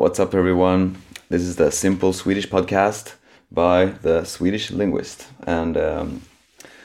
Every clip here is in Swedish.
what's up, everyone? This is the Simple Swedish podcast by the Swedish linguist, and um,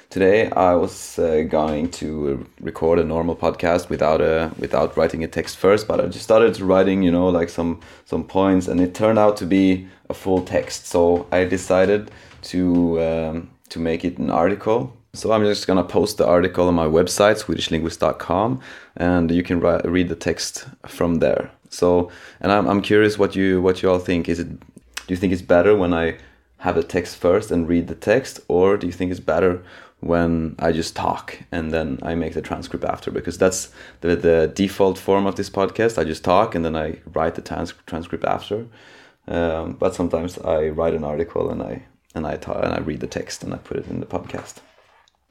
today I was uh, going to record a normal podcast without a without writing a text first, but I just started writing, you know, like some some points, and it turned out to be a full text. So I decided to um, to make it an article so I'm just gonna post the article on my website, swedishlinguist.com, and you can read the text from there. So, and I'm, I'm curious what you what you all think. Is it do you think it's better when I have the text first and read the text, or do you think it's better when I just talk and then I make the transcript after? Because that's the the default form of this podcast. I just talk and then I write the trans- transcript after. Um, but sometimes I write an article and I and I talk, and I read the text and I put it in the podcast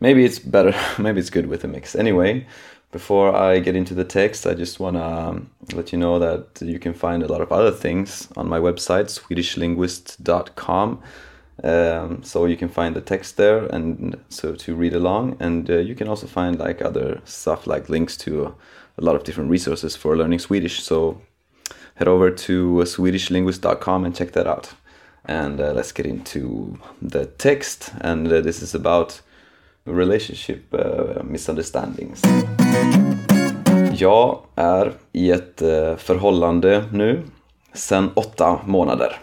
maybe it's better maybe it's good with a mix. Anyway before i get into the text i just want to um, let you know that you can find a lot of other things on my website swedishlinguist.com um, so you can find the text there and so to read along. And uh, you can also find like other stuff like links to a lot of different resources for learning swedish. So head over to swedishlinguist.com and check that out. And uh, let's get into the text. And uh, this is about relationship uh, misunderstandings. Jag är i ett uh, förhållande nu sedan åtta månader.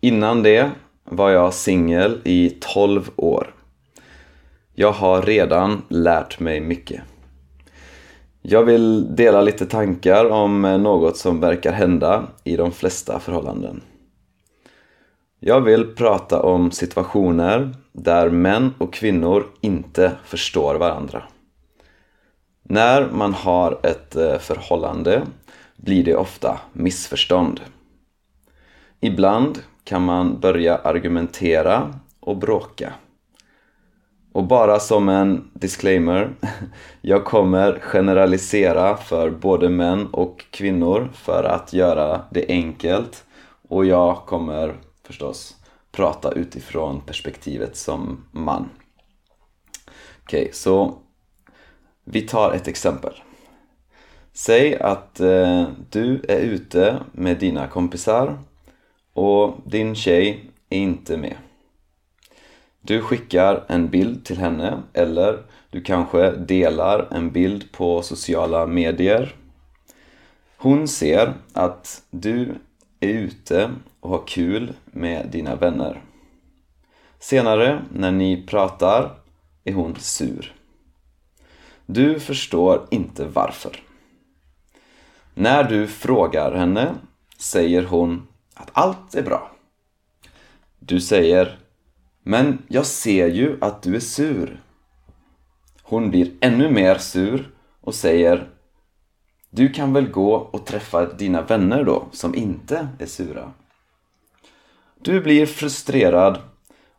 Innan det var jag singel i 12 år. Jag har redan lärt mig mycket. Jag vill dela lite tankar om eh, något som verkar hända i de flesta förhållanden. Jag vill prata om situationer där män och kvinnor inte förstår varandra. När man har ett eh, förhållande blir det ofta missförstånd. Ibland kan man börja argumentera och bråka. Och bara som en disclaimer, jag kommer generalisera för både män och kvinnor för att göra det enkelt och jag kommer förstås prata utifrån perspektivet som man. Okej, okay, så vi tar ett exempel. Säg att eh, du är ute med dina kompisar och din tjej är inte med. Du skickar en bild till henne eller du kanske delar en bild på sociala medier. Hon ser att du är ute och har kul med dina vänner. Senare, när ni pratar, är hon sur. Du förstår inte varför. När du frågar henne säger hon att allt är bra. Du säger Men jag ser ju att du är sur. Hon blir ännu mer sur och säger du kan väl gå och träffa dina vänner då, som inte är sura. Du blir frustrerad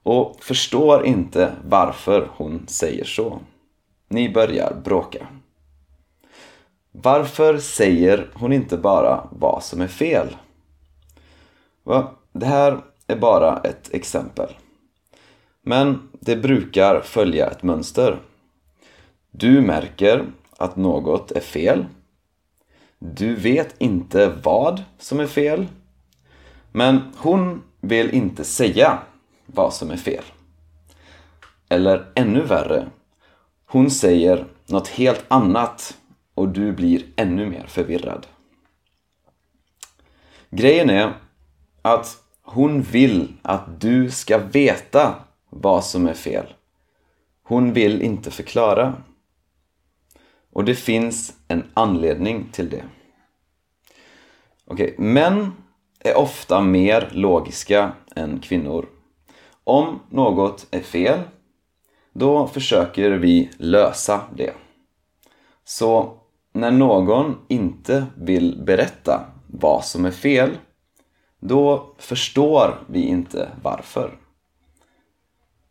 och förstår inte varför hon säger så. Ni börjar bråka. Varför säger hon inte bara vad som är fel? Det här är bara ett exempel. Men det brukar följa ett mönster. Du märker att något är fel. Du vet inte vad som är fel. Men hon vill inte säga vad som är fel. Eller ännu värre, hon säger något helt annat och du blir ännu mer förvirrad. Grejen är att hon vill att du ska veta vad som är fel. Hon vill inte förklara. Och det finns en anledning till det. Okej, okay, män är ofta mer logiska än kvinnor. Om något är fel, då försöker vi lösa det. Så när någon inte vill berätta vad som är fel, då förstår vi inte varför.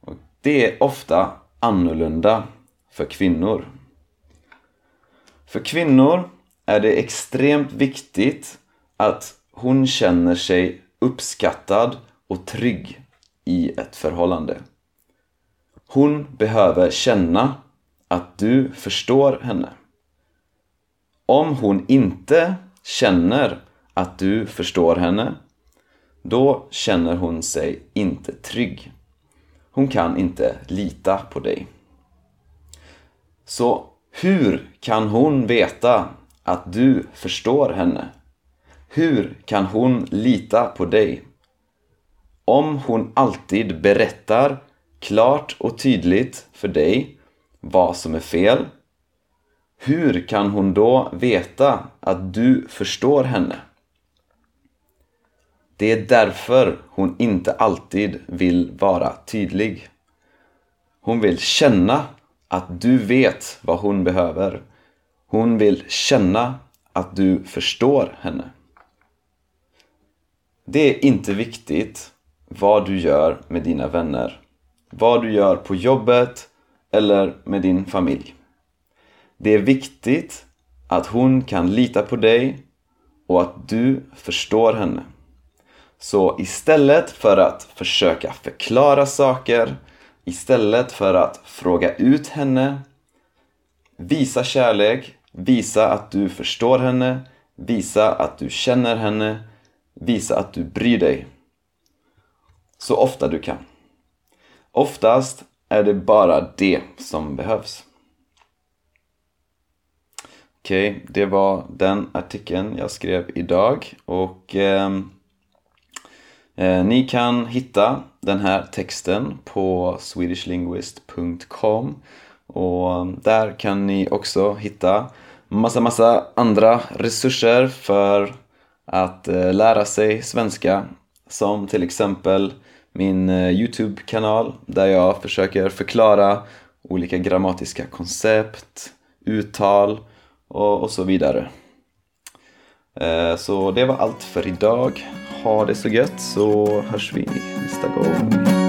Och det är ofta annorlunda för kvinnor. För kvinnor är det extremt viktigt att hon känner sig uppskattad och trygg i ett förhållande. Hon behöver känna att du förstår henne. Om hon inte känner att du förstår henne, då känner hon sig inte trygg. Hon kan inte lita på dig. Så hur kan hon veta att du förstår henne? Hur kan hon lita på dig? Om hon alltid berättar klart och tydligt för dig vad som är fel, hur kan hon då veta att du förstår henne? Det är därför hon inte alltid vill vara tydlig. Hon vill känna att du vet vad hon behöver. Hon vill känna att du förstår henne. Det är inte viktigt vad du gör med dina vänner. Vad du gör på jobbet eller med din familj. Det är viktigt att hon kan lita på dig och att du förstår henne. Så istället för att försöka förklara saker, istället för att fråga ut henne, visa kärlek, visa att du förstår henne, visa att du känner henne, visa att du bryr dig. Så ofta du kan. Oftast är det bara det som behövs. Okej, okay, det var den artikeln jag skrev idag och eh, Eh, ni kan hitta den här texten på swedishlinguist.com och där kan ni också hitta massa, massa andra resurser för att eh, lära sig svenska som till exempel min eh, Youtube-kanal där jag försöker förklara olika grammatiska koncept, uttal och, och så vidare. Eh, så det var allt för idag ha det så gött så hörs vi nästa gång.